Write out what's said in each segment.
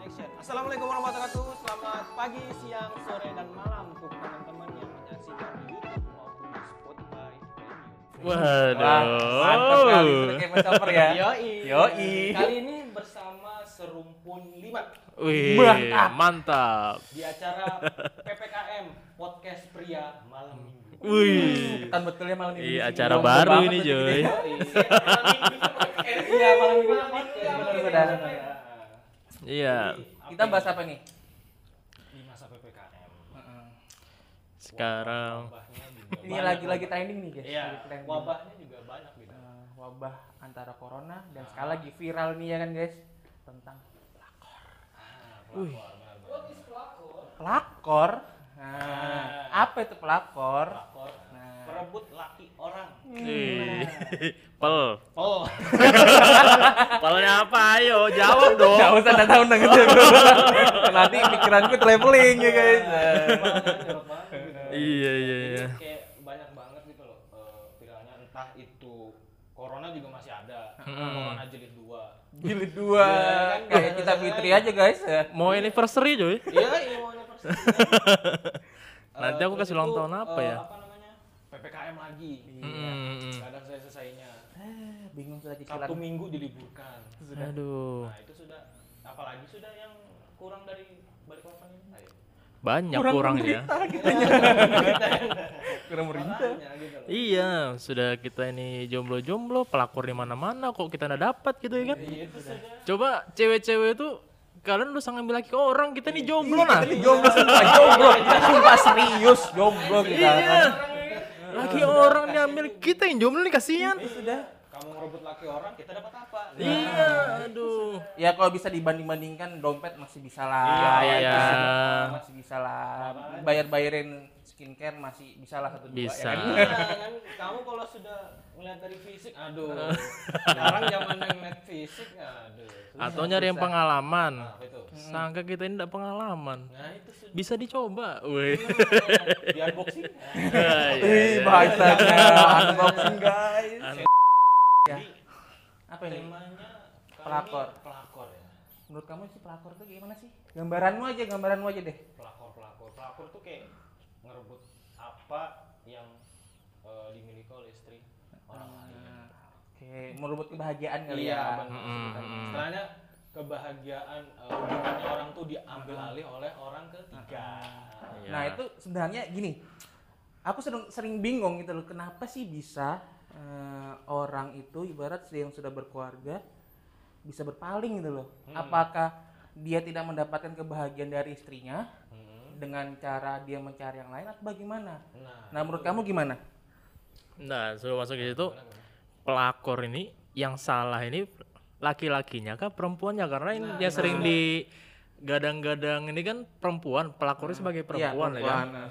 Action. Assalamualaikum warahmatullahi wabarakatuh. Selamat pagi, siang, sore, dan malam untuk teman-teman yang menyaksikan di YouTube maupun di Spotify. Waduh. mantap kali ya. Yoi. Yoi. Kali ini bersama serumpun lima Wih, Mantap. mantap. di acara PPKM Podcast Pria Malam Minggu. Wih. Kan betulnya malam ini. Iya, di sini. acara baru ini, Joy. Yoi. Malam podcast. Iya, malam Minggu Iya. Kita bahas apa nih? di masa PPKM. Sekarang Ini lagi-lagi trending nih guys. Iya, lagi trending. wabahnya juga banyak gitu. Eh, wabah antara corona dan sekali lagi viral nih ya kan guys tentang Wih. pelakor. Nah, apa itu pelakor? Pelakor. Nah. Perebut laki orang. Wih. Pel. Oh. Pelnya apa? Ayo, jawab dong. Gak usah ada tahu nang Nanti pikiranku traveling ya guys. banget gitu. Iya, iya, Jadi iya. Kayak banyak banget gitu loh eh, viralnya entah itu corona juga masih ada. Corona jilid 2. Jilid dua. Iya, kan? Kayak kita fitri aja guys. ya. Mau anniversary, Joy? Iya, iya mau anniversary. Nanti Eh, aku terus kasih ulang tahun apa eh, ya? Apa namanya? PPKM lagi. Hmm. Gak ada selesai-selesainya. Eh, bingung sudah cicilan. Satu minggu diliburkan. Aduh. Nah, itu sudah apalagi sudah yang kurang dari balik papan ini. Ayo. Banyak Kurang kurangnya. Kurang merintah. Makanya gitu. Iya, sudah kita ini jomblo-jomblo, pelakor di mana-mana kok kita nggak dapat gitu ya kan? Iya, itu sudah. Coba cewek-cewek itu kalian udah sangat laki ke orang, kita nih jomblo nah. Jomblo sumpah jomblo. Sumpah serius jomblo kita Iya. Laki orang diambil kita yang jomblo nih kasihan. Sudah. Kamu ngerebut laki orang, kita dapat apa? Iya, aduh. Ya kalau bisa dibanding-bandingkan dompet masih bisa lah. Iya, ya iya. Masih bisa lah. Bayar-bayarin skincare masih bisa lah satu dua Bisa. ya kan? Iya, kan kamu kalau sudah ngeliat dari fisik, aduh. Sekarang zaman yang ngeliat fisik, aduh. Atau nyari yang pengalaman. Nah, itu. Sangka kita ini tidak pengalaman. Nah, itu sudah Bisa dicoba. Wih. di unboxing. Iya, Wih, iya. bahasanya unboxing guys. Ya. Apa ini? Temanya Pelakor. ini pelakor ya. Menurut kamu sih pelakor tuh gimana sih? Gambaranmu aja, gambaranmu aja deh. Pelakor, pelakor, pelakor tuh kayak ngerebut apa yang eh, dimiliki oleh istri orang lain. Nah, Oke, merebut kebahagiaan kali Iya, ya. kebahagiaan hubungannya orang tuh diambil alih oleh orang ketiga. Iya. Nah itu sebenarnya gini, aku sering, sering bingung gitu loh, kenapa sih bisa eh, orang itu ibarat yang sudah berkeluarga bisa berpaling gitu loh? Hmm. Apakah dia tidak mendapatkan kebahagiaan dari istrinya Hmm. dengan cara dia mencari yang lain atau bagaimana? Nah, Nah menurut kamu gimana? Nah, sebelum masuk ke situ, pelakor ini yang salah ini laki-lakinya kah perempuannya karena ini yang sering di gadang-gadang ini kan perempuan pelakornya sebagai Iya, perempuan, ya kan? perempuan.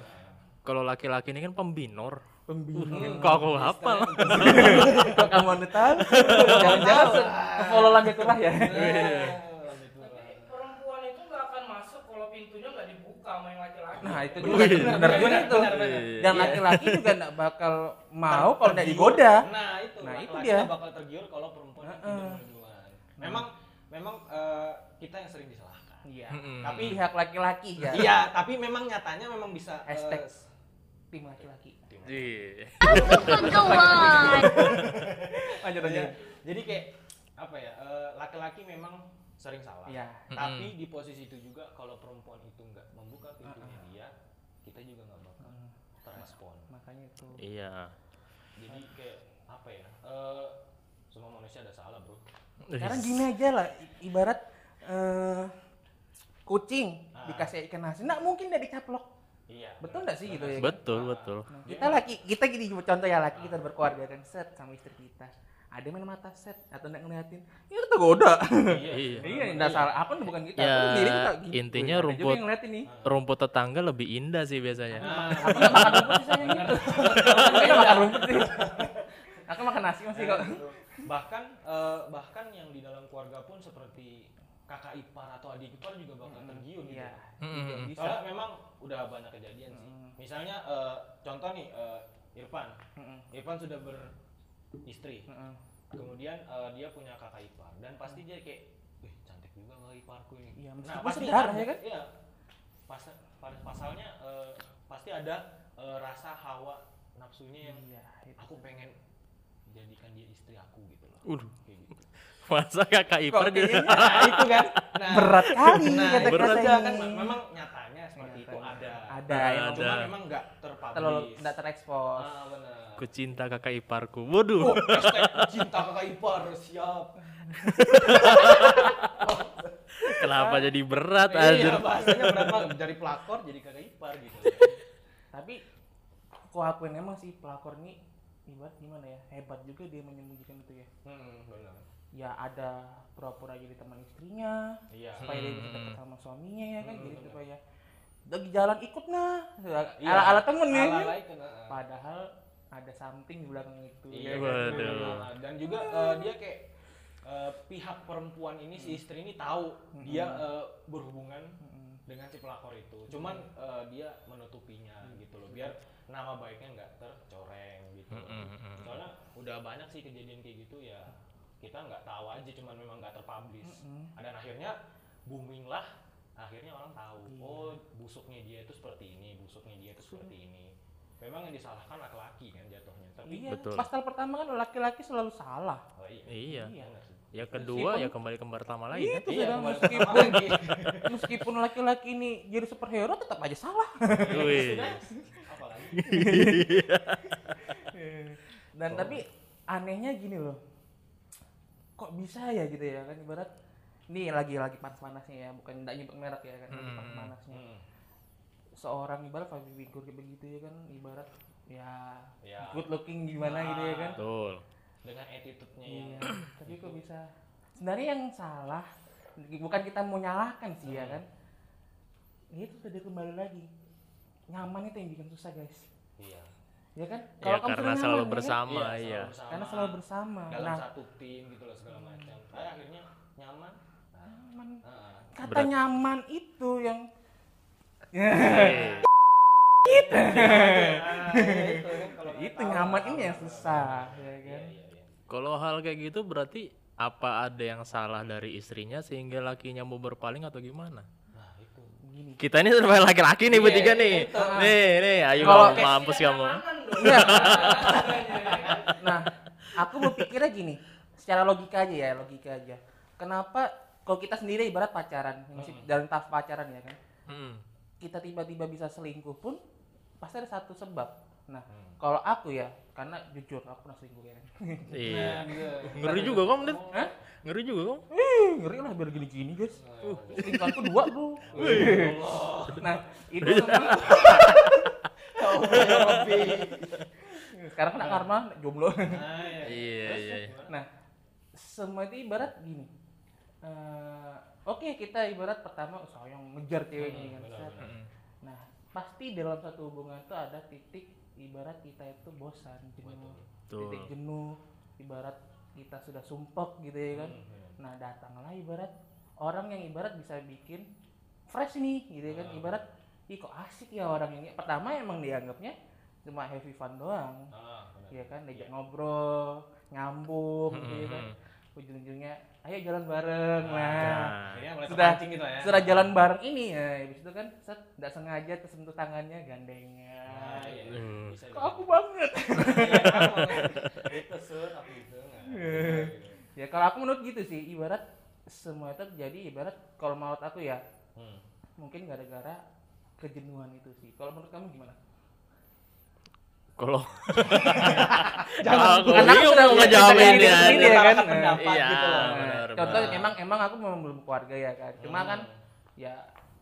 kalau laki-laki ini kan pembinor Pembingung. kok aku hafal Kok kamu anda tahu? Jangan-jangan follow lambe turah ya? perempuan itu nggak akan masuk kalau pintunya nggak dibuka sama yang laki-laki. Nah itu juga benar juga itu. Dan Iya. laki-laki juga nggak bakal mau kalau nggak digoda. Nah, itu. Nah, itu laki-laki dia. bakal tergiur kalau perempuan yang duluan. Memang memang eh, kita yang sering disalahkan. Iya. Tapi pihak laki-laki ya. Iya, tapi memang nyatanya memang bisa eh, Hashtag tim laki-laki. Iya. Lanjut Iya. Jadi kayak apa ya? eh, laki-laki memang sering salah. Iya. Tapi di posisi itu juga kalau perempuan itu nggak membuka pintunya dia, kita juga nggak bakal terrespon. Makanya itu. iya Jadi kayak apa ya? eh, semua manusia ada salah, Bro. Sekarang gini aja lah, ibarat eh, kucing Ah. dikasih ikan asin, nggak mungkin dia dicaplok. Iya. Betul nggak sih gitu ya? betul betul Nah, kita laki, kita gini contoh ya laki kita berkeluarga kan set sama istri kita. Ada main mata set atau nggak ngeliatin, ya itu goda. Iya. Iya. Iya, nggak salah. Apa bukan kita, Ya, diri kita. gitu. intinya rumput- yang ngeliatin nih. rumput tetangga lebih indah sih biasanya Nah, Aku nggak makan rumput sih sayang gitu. Aku makan rumput sih. Aku makan nasi masih kok. bahkan eh, bahkan yang di dalam keluarga pun seperti kakak ipar atau adik ipar juga bakal tergiur gitu. Iya. Bisa. Soalnya memang udah banyak kejadian sih. Misalnya eh, contoh nih eh, Irfan. Irfan sudah beristri. Kemudian eh, dia punya kakak ipar dan pasti dia kayak, "Wih, cantik juga kakak iparku ini. Iya, Nah, pasti sedarah, ada, ya kan? Iya. Pas, pada pasalnya eh, pasti ada eh, rasa hawa nafsunya yang Iya, itu. aku pengen jadikan dia istri aku gitu loh. Waduh. Kayak gitu. Masa kakak ipar gitu. Nah, itu kan. Nah, berat kali nah, kata-kata berat ini. kan memang nyatanya seperti itu Nyatanya. ada. Ada, Nah, emang Cuma ada. memang nggak terpublish. terlalu tidak terekspos. Ah, benar. Ku cinta kakak iparku. Waduh. Oh, cinta kakak ipar siap. Kenapa jadi berat anjir? Iya, bahasanya berapa dari pelakor jadi kakak ipar gitu. Tapi aku akuin emang sih pelakor ini ibarat gimana ya hebat juga dia menyembunyikan itu ya. Hmm, benar. Ya ada pura-pura jadi teman istrinya Iya. supaya dia bisa Hmm. dekat sama suaminya ya kan Hmm, jadi supaya lagi jalan ikut nah Iya. ala ala temen ya itu, nah. padahal ada something di belakang itu Iya, ya kan? Waduh. Dan juga eh, dia kayak eh, pihak perempuan ini si istri ini tahu dia eh, berhubungan Mm-mm. dengan si pelakor itu. Cuman eh, dia menutupinya gitu loh biar nama baiknya nggak tercoreng gitu. loh. Mm, mm, mm. Soalnya udah banyak sih kejadian kayak gitu ya kita nggak tahu aja cuman memang nggak terpublish. Mm-mm. Dan akhirnya booming lah. Akhirnya orang tahu, Iya. oh busuknya dia itu seperti ini, busuknya dia itu seperti ini. Memang yang disalahkan laki-laki kan jatuhnya. Tapi iya Betul. pasal pertama kan laki-laki selalu salah oh iya. Iya. Iya. Ya kedua ya kembali ke pertama lagi kan. itu Iya, sudah kembali meskipun meskipun laki-laki ini jadi superhero tetap aja salah Wih. Apalagi? dan tapi anehnya gini loh kok bisa ya gitu ya kan ibarat ini lagi lagi panas-panasnya ya bukan tidak nyebut merek ya kan lagi Hmm. panas-panasnya Hmm. seorang ibarat public figure kayak begitu ya kan ibarat ya, Ya. good looking gimana gitu ya kan Betul. Dengan attitude-nya yang iya tapi kok bisa sebenarnya yang salah bukan kita mau nyalahkan sih ya kan itu tadi kembali lagi nyaman itu yang bikin susah guys iya. Ya kan Ya kamu karena sudah selalu nyaman, ya bersama selalu iya. bersama, karena selalu bersama dalam nah satu tim gitu loh segala macam. Eh, akhirnya nyaman. Nah, nyaman ah. kata Berat. nyaman itu yang Eh, Ah, itu kan kalau nggak itu tahu, nyaman ini yang susah ya Iya, kan iya, iya. Kalau hal kayak gitu berarti apa ada yang salah dari istrinya sehingga lakinya mau berpaling atau gimana? Nah, itu. gini Kita ini sebagai laki-laki nih Iya, bertiga nih. itu. Nih, nih, ayo Kalau mampus kamu. Iya. nah aku berpikirnya gini secara logika aja ya logika aja kenapa kalau kita sendiri ibarat pacaran masih dalam tahap pacaran ya kan Hmm. kita tiba-tiba bisa selingkuh pun pasti ada satu sebab nah Hmm. kalau aku ya karena jujur aku pernah selingkuh ya Iya. Nah, gitu. Ngeri juga kamu. Hah? Ngeri juga kamu. Ih, ngeri lah biar gini-gini guys uh, selingkuhanku dua bro nah itu semua Kau punya Robby. Sekarang kena karma jomblo Nah, iya. Iya, Terus, iya. gimana? Nah, semua itu ibarat gini. Eh, Oke, kita ibarat pertama sayang ngejar ceweknya kan. benar, set. benar. Hmm. Nah, pasti dalam satu hubungan itu ada titik ibarat kita itu bosan, jenuh. Betul. Titik jenuh, ibarat kita sudah sumpek gitu ya kan. Hmm, hmm. Nah, datanglah ibarat orang yang ibarat bisa bikin fresh nih gitu ya kan. Ah. Ibarat ih kok asik ya orang ini. Pertama emang dianggapnya cuma heavy fun doang. Ah. Iya kan, diajak ngobrol, nyambung gitu ya kan. Ujung-ujungnya ayo jalan bareng. Nah, Nah, Akhirnya mulai Sudah- gitu lah ya. setelah jalan bareng ini ya, habis itu kan set enggak sengaja tersentuh tangannya gandengnya. Nah, iya. Hmm. Bisa Kok aku banget. Iya. Itu sur, aku itu. Gitu. ya kalau aku menurut gitu sih, ibarat semua itu terjadi ibarat kalau menurut aku ya Hmm. mungkin gara-gara kejenuhan itu sih. Kalau menurut kamu gimana? Kalau Jangan- aku karena aku bingung sudah ngejawabin dia. sendiri ya kan. Pendapat Iya, gitu loh. Contoh emang emang aku memang belum keluarga ya kan. Cuma Hmm. kan ya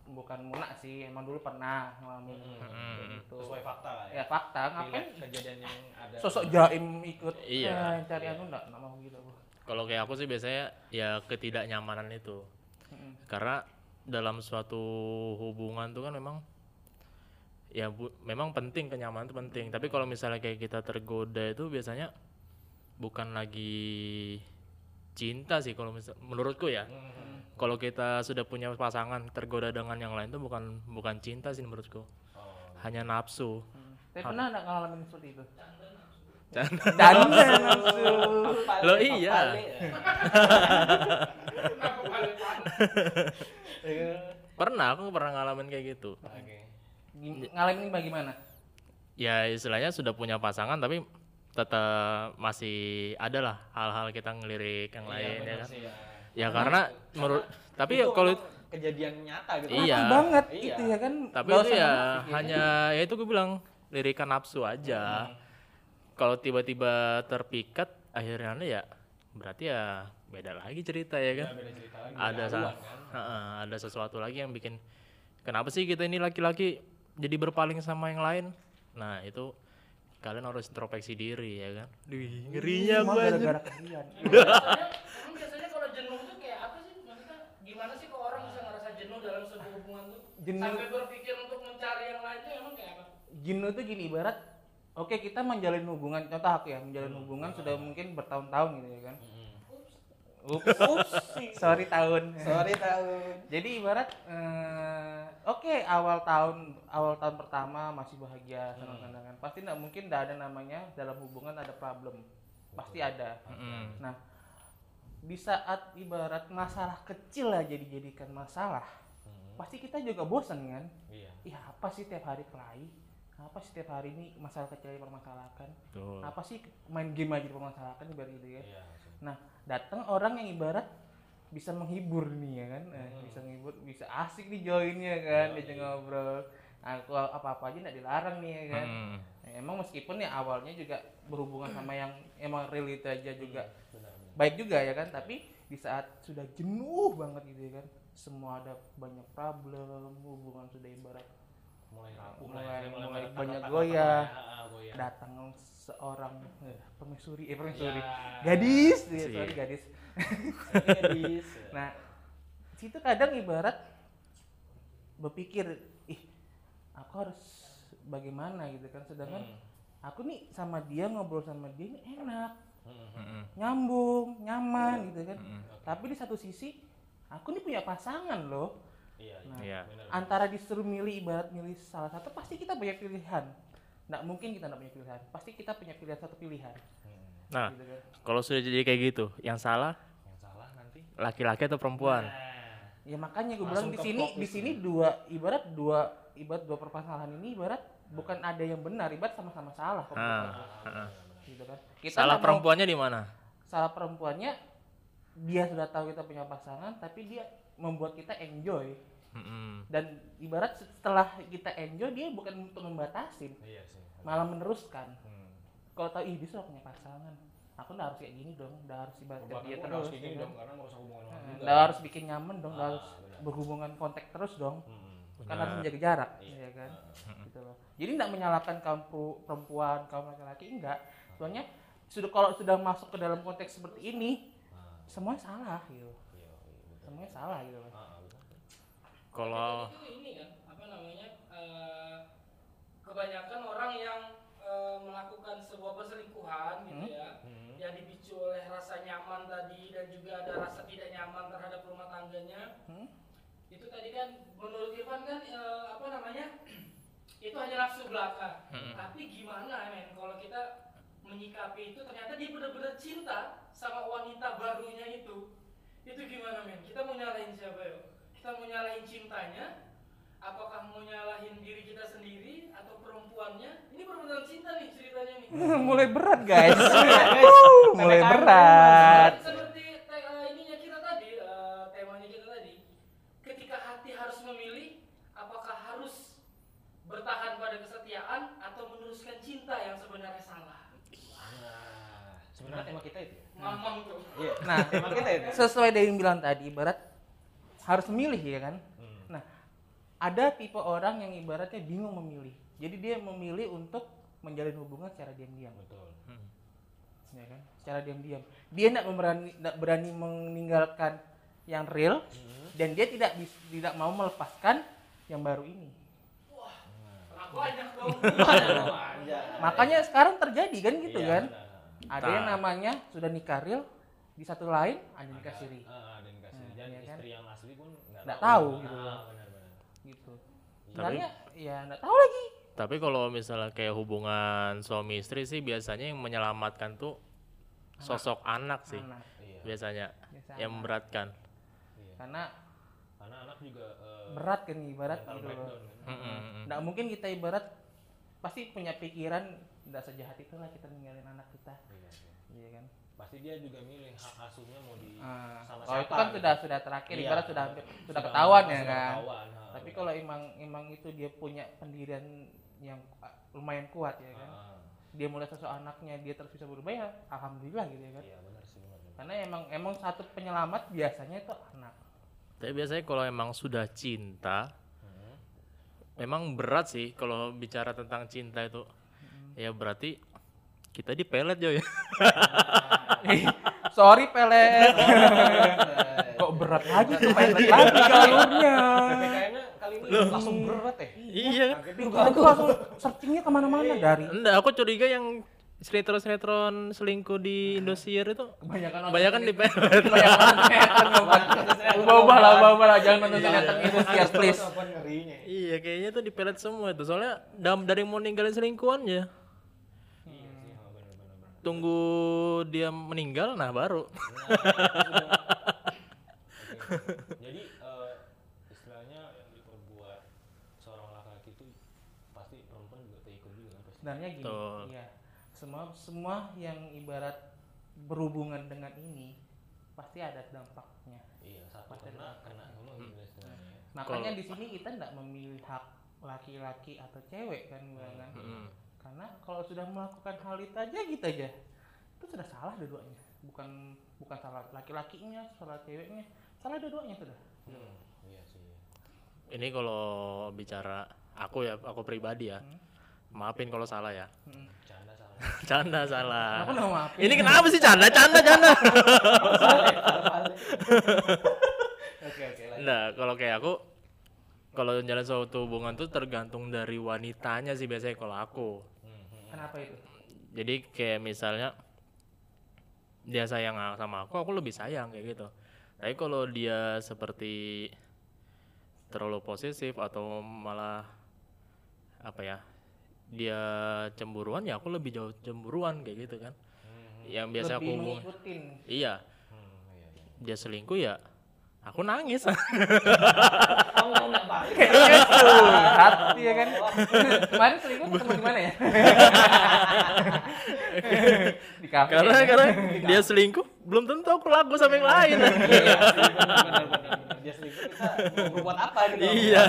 bukan munak sih, emang dulu pernah ngalamin Hmm. Hmm. gitu. Sesuai fakta lah ya. Ya fakta, ngapain kejadian yang ada. sosok jaim ikut Iya. eh, cari Iya. anu enggak enggak mau gitu aku. Kalau kayak aku sih biasanya ya ketidaknyamanan itu. Mm-mm. Karena dalam suatu hubungan tuh kan memang ya bu, memang penting kenyamanan itu penting. Tapi kalau misalnya kayak kita tergoda itu biasanya bukan lagi cinta sih kalau misal menurutku ya. Hmm. Kalau kita sudah punya pasangan tergoda dengan yang lain itu bukan bukan cinta sih menurutku. Oh. Hanya nafsu. Hmm. Tapi pernah enggak ngalamin seperti itu? Canda. Canda nafsu. Loh, iya. Pernah aku pernah ngalamin kayak gitu. Oke. Gim- ngalamin bagaimana Ya istilahnya sudah punya pasangan tapi tetap masih ada lah hal-hal kita ngelirik yang lain ya kan. Ya karena menurut tapi ya Itu kalau kejadian nyata gitu. Iya. Mati banget Iya. gitu ya kan tapi itu ya ya. hanya ya itu gue bilang lirikan nafsu aja. Kalau tiba-tiba terpikat akhirnya ya berarti ya beda lagi cerita ya kan. Beda cerita lagi. ada beda sa- kan. Heeh, ada sesuatu lagi yang bikin kenapa sih kita ini laki-laki jadi berpaling sama yang lain nah itu kalian harus introspeksi diri ya kan Wih, ngerinya gue gara-gara kalian biasanya, kalau jenuh tuh kayak apa sih? Maksudnya gimana sih kok orang bisa ngerasa jenuh dalam sebuah hubungan tuh? Jenuh. Sampai berpikir untuk mencari yang lain tuh emang kayak apa? jenuh tuh gini ibarat oke kita menjalin hubungan contoh aku ya menjalin hubungan sudah mungkin bertahun-tahun gitu ya kan ups ups. Sorry tahun. Sorry tahun. jadi ibarat eh, oke awal tahun awal tahun pertama masih bahagia senang-senangan pasti nggak mungkin nggak ada namanya dalam hubungan ada problem. Pasti ada. Mm-mm. nah di saat ibarat masalah kecil aja dijadikan masalah pasti kita juga bosan kan? Iya. Ih apa sih tiap hari kelahi? Apa sih tiap hari ini masalah kecil dipermasalahkan? Tuh. apa sih main game aja dipermasalahkan ibarat gitu ya? Iya. nah datang orang yang ibarat bisa menghibur nih ya kan? Eh, bisa menghibur bisa asik nih joinnya kan? Dia ngobrol. Aku apa apa aja nggak dilarang nih ya kan? Mm. Nah, emang meskipun ya awalnya juga berhubungan sama yang emang real itu aja juga baik juga ya kan? Tapi di saat sudah jenuh banget gitu ya kan? Semua ada banyak problem hubungan sudah ibarat Mulai rapuh Mulai- ya. mulai retak-retak banyak goyah. ya. Ah, goyah. datang seorang eh, permaisuri eh permaisuri Ya. gadis ya, sorry gadis gadis. nah situ kadang ibarat berpikir ih aku harus bagaimana gitu kan sedangkan Hmm. aku nih sama dia ngobrol sama dia ini enak Hmm. Mm-mm. nyambung nyaman gitu kan tapi di satu sisi aku nih punya pasangan loh Iya. iya. Nah, Iya. Antara disuruh milih ibarat milih salah satu pasti kita banyak pilihan nggak mungkin kita nggak punya pilihan pasti kita punya pilihan satu pilihan Hmm. nah gitu kan kalau sudah jadi kayak gitu yang salah Yang salah nanti. laki-laki atau perempuan Nah. ya makanya gue bilang di sini di sini dua ibarat dua ibarat dua permasalahan ini ibarat bukan ada yang benar ibarat sama-sama salah Ah, aku. ah. gitu kan kita salah perempuannya di mana salah perempuannya dia sudah tahu kita punya pasangan tapi dia membuat kita enjoy Dan ibarat setelah kita enjoy dia bukan untuk membatasin Iya sih. malah meneruskan. Hmm. kalau tahu ih dia sudah punya pasangan. Aku udah harus kayak gini dong. Udah harus ibarat dia terus harus gini ya dong kan? karena merusak hubungan Nah, juga. udah harus bikin nyaman dong udah Ah, harus benar. berhubungan kontak terus dong. Hmm. kan harus menjaga jarak Iya. ya kan? Gitu loh. Jadi tidak menyalahkan kaum pu- perempuan kaum laki-laki enggak soalnya sudah kalau sudah masuk ke dalam konteks seperti ini Ah, semuanya salah gitu. Iya, iya, semuanya salah gitu loh. Ah. Kalau ini kan apa namanya eh, kebanyakan orang yang eh, melakukan sebuah perselingkuhan gitu Hmm. ya Hmm. yang dipicu oleh rasa nyaman tadi dan juga ada rasa tidak nyaman terhadap rumah tangganya Hmm? itu tadi kan menurut Irfan kan eh, apa namanya itu hanya nafsu belaka Mm-mm. tapi gimana men kalau kita menyikapi itu ternyata dia benar-benar cinta sama wanita barunya itu itu gimana men kita mau nyalahin siapa yo kita mau nyalahin cintanya apakah mau nyalahin diri kita sendiri atau perempuannya? Ini benar-benar cinta nih ceritanya nih. Mulai berat guys. Mulai berat. seperti eh, ininya kita tadi eh, temanya kita tadi. Ketika hati harus memilih apakah harus bertahan pada kesetiaan atau meneruskan cinta yang sebenarnya salah? Nah, sebenarnya tema kita itu ya. tuh. Iya. nah tema kita itu. sesuai dari yang bilang tadi ibarat harus memilih ya kan? Hmm. nah ada tipe orang yang ibaratnya bingung memilih. Jadi dia memilih untuk menjalin hubungan secara diam-diam. Betul. ya kan? Secara diam-diam. Dia tidak berani tidak berani meninggalkan yang real dan dia tidak bis- tidak mau melepaskan yang baru ini. Lah, banyak dong. Makanya sekarang terjadi kan gitu Iya, kan? Benar. ada yang Nah. namanya sudah nikah real di satu lain ada nikah siri. Ah, Hmm, Dan iya kan? istri yang asli pun nggak Nggak tahu gitu. Ah, benar-benar. gitu sebenarnya ya nggak tahu lagi tapi kalau misalnya kayak hubungan suami istri sih biasanya yang menyelamatkan tuh sosok anak sih Anak. Iya. biasanya Biasa yang anak. memberatkan Iya. karena karena anak juga eh, berat kan ibarat gitu breakdown kan. Mm-mm. nggak mungkin kita ibarat pasti punya pikiran nggak sejahat itulah kita ninggalin anak kita Iya, iya. iya kan pasti dia juga milih hak asuhnya mau di Ah, sama kalau itu siapa kan gitu. sudah sudah terakhir Iya, ibarat sudah hampir sudah sudah- ketahuan ya sudah kan? ketahuan, ha, tapi kalau emang emang itu dia punya pendirian yang ah, lumayan kuat ya kan? Ah, dia mulai sosok anaknya dia terus bisa berubah ya alhamdulillah gitu ya kan? Iya benar sih benar benar. karena emang emang satu penyelamat biasanya itu anak. Tapi biasanya kalau emang sudah cinta, Hmm. memang berat sih kalau bicara tentang cinta itu. Ya berarti kita dipelet Joy. sorry pelet. Kok berat lagi tuh pelet? lagi kali ini langsung berat ya. iya. Aku langsung searchingnya ke mana-mana dari. Enggak, aku curiga yang sinetron-sinetron selingkuh di Indosiar itu kebanyakan kebanyakan sinetron. dipelet. kebanyakan ubah-ubah lah ubah-ubah lah. Jangan nonton sinetron itu sekian please. iya, kayaknya tuh dipelet semua itu. Soalnya dari mau ninggalin selingkuhan ya. Iya sih, ha, benar benar benar. Tunggu dia meninggal nah baru. Oke. Jadi eh, istilahnya yang diperbuat seorang laki-laki itu pasti perempuan juga terikut juga kan pasti. sebenarnya gini iya semua semua yang ibarat berhubungan dengan ini pasti ada dampaknya Iya, satu Pasti kena kena semua gitu istilahnya. ya. makanya di sini kita tidak memilih hak laki-laki atau cewek kan bilang kan Mm. Karena kalau sudah melakukan hal itu aja gitu aja itu sudah salah dua-duanya bukan bukan salah laki-lakinya salah ceweknya salah dua-duanya sudah Hmm, iya sih. Ini kalau bicara aku ya, aku pribadi ya. Maafin kalau salah ya. Hmm. Canda salah. Canda salah. Ini kenapa sih canda, canda, canda? oke oke. Nah, kalau kayak aku, kalau jalan suatu hubungan tuh tergantung dari wanitanya sih biasanya kalau aku. Hmm, hmm. kenapa itu Jadi kayak misalnya dia sayang sama aku, aku lebih sayang kayak gitu. Tapi kalau dia seperti terlalu posesif atau malah apa ya, dia cemburuan ya aku lebih jauh cemburuan kayak gitu kan. Yang biasa aku lebih hubung, mengikutin iya, Hmm, iya, iya. dia selingkuh ya aku nangis. Kamu mau nggak balik? hati ya kan kemarin selingkuh ketemu di mana ya di kafe karena ya? karena dia selingkuh belum tentu aku laku sama yang lain. Iya, benar-benar. Dia selingkuh kita berbuat apa gitu? Iya.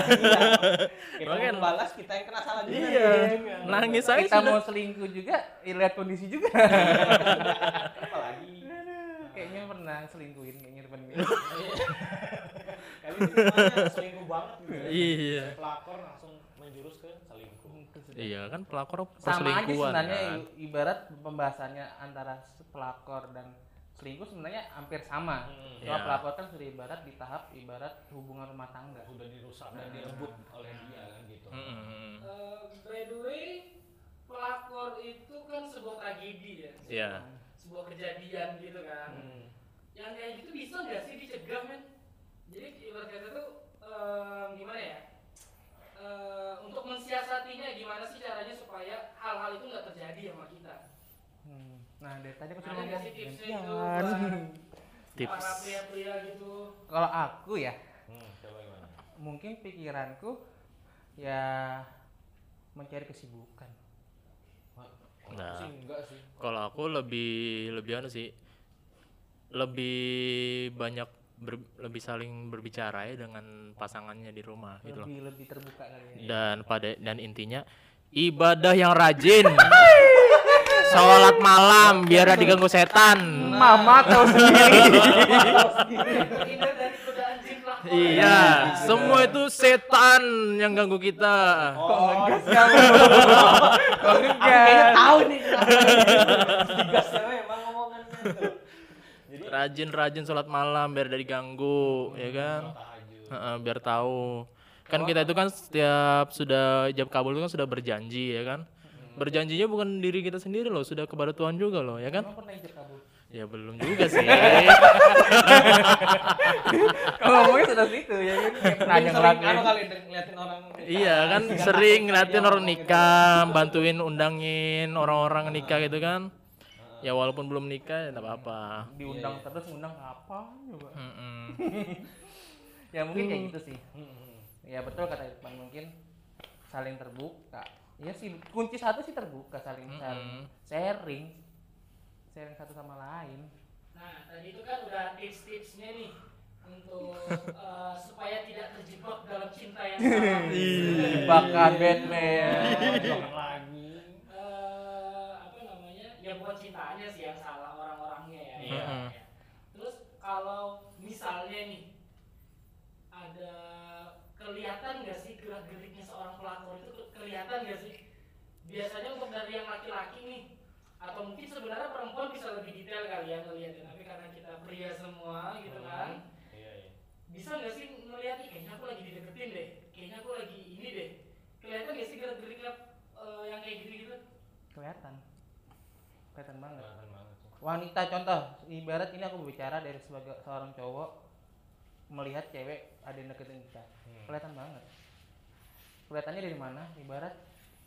Kita Makanya- mau balas kita yang kena salah juga. iya, nangis aja kita mau selingkuh juga ya lihat kondisi juga Apalagi kayaknya pernah selingkuhin kayaknya depan gue kali ini selingkuh banget gitu. ya. Iya. Pelakor langsung menjurus ke selingkuh. Iya kan pelakor sama aja sebenarnya kan. ibarat pembahasannya antara pelakor dan selingkuh sebenarnya hampir sama Hmm. cuma Ya. pelakor kan sudah ibarat di tahap ibarat hubungan rumah tangga Udah dirusak dan direbut oleh dia kan gitu. Mm-mm. Eh, by the way, pelakor itu kan sebuah tragedi ya. Iya. Sebuah kejadian gitu kan. Hmm. Yang kayak gitu bisa nggak sih dicegah men? Jadi ibarat kata tuh em, gimana ya? Eh, untuk mensiasatinya gimana sih caranya supaya hal-hal itu nggak terjadi sama kita? Hmm. nah dari tadi aku sudah nggak ngomong sih tipsnya itu buat Tips. para pria-pria gitu? kalau aku ya Hmm, coba gimana? mungkin pikiranku ya mencari kesibukan Nah. aku sih enggak sih. Kalau aku lebih lebih anu sih lebih banyak ber- lebih saling berbicara ya dengan pasangannya di rumah gitu loh. lebih lebih terbuka kali ya Dan pada dan intinya ibadah yang rajin. Sholat malam biar diganggu setan. mama tahu sendiri Terhindar dari godaan jin pelakor. Iya, semua itu setan yang ganggu kita. Oh, ngegas kamu kok aku kayaknya ngegas tahu nih. Digas ya emang ngomongannya tuh. Rajin-rajin sholat malam biar gak diganggu, ya kan? Tahajud. Heeh, biar tahu. Kan kita itu kan setiap sudah ijab kabul itu kan sudah berjanji ya kan? Berjanjinya bukan diri kita sendiri loh, sudah kepada Tuhan juga loh, ya kan? Emang pernah ijab kabul Ya belum juga sih. kalau ngomongnya sudah situ ya kan sering ngelakuin anu kali ngeliatin orang iya kan sering ngeliatin orang nikah, bantuin undangin orang-orang nikah gitu kan. Ya walaupun belum nikah ya enggak apa-apa. diundang terus ngundang kapan coba Mm-mm. ya mungkin kayak gitu sih Hmm. ya betul kata Irfan mungkin saling terbuka ya sih kunci satu sih terbuka saling saling sharing sharing satu sama lain Nah, tadi itu kan udah tips-tipsnya nih untuk eh, supaya tidak terjebak dalam cinta yang salah. jebakan Batman Jangan lagi. Eh, apa namanya? Ya bukan cintanya sih yang salah orang-orangnya ya. Iya. Ya. Terus kalau misalnya nih ada kelihatan nggak sih gerak-geriknya seorang pelakor itu ke- kelihatan nggak sih? Biasanya untuk dari yang laki-laki nih atau mungkin sebenarnya perempuan bisa lebih detail kali ya ngeliatin tapi karena kita pria semua gitu kan. Iya, iya. bisa nggak sih "Ih, kayaknya aku lagi dideketin deh kayaknya aku lagi ini deh. Kelihatan nggak sih gerak-geriknya eh, yang kayak gitu gitu kelihatan. Kelihatan banget. Kelihatan banget wanita contoh ibarat ini aku berbicara dari sebagai seorang cowok melihat cewek ada yang deketin kita. Hmm. kelihatan banget. Kelihatannya dari mana? Ibarat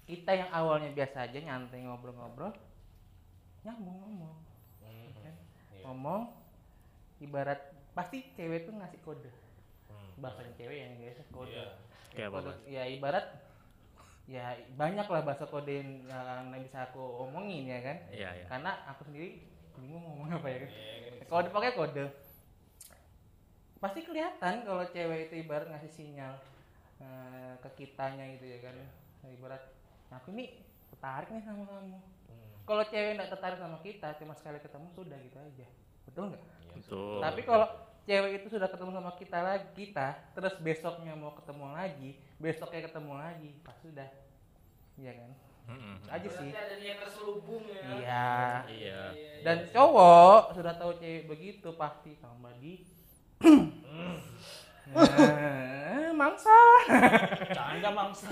kita yang awalnya biasa aja nyantai ngobrol-ngobrol nyambung ngomong Hmm. kan? Iya. ngomong ibarat pasti cewek tuh ngasih kode Hmm. bahasanya cewek yang biasa kode Iya. Kayak apa, Kode- ya ibarat ya banyak lah bahasa kode yang, yang bisa aku omongin ya kan Iya, iya. karena aku sendiri bingung ngomong apa ya kan Iya, kan. kode pakai kode pasti kelihatan kalau cewek itu ibarat ngasih sinyal eh, ke kitanya gitu ya kan ibarat aku ini tertarik nih sama kamu Hmm. Kalau cewek nggak tertarik sama kita cuma sekali ketemu sudah gitu aja betul nggak Iya. Betul. tapi kalau cewek itu sudah ketemu sama kita lagi kita terus besoknya mau ketemu lagi besoknya ketemu lagi pasti sudah iya kan. Itu aja sih ada niat terselubung ya iya Iya. dan cowok sudah tahu cewek begitu pasti tambah di Nah, mangsa Canda mangsa.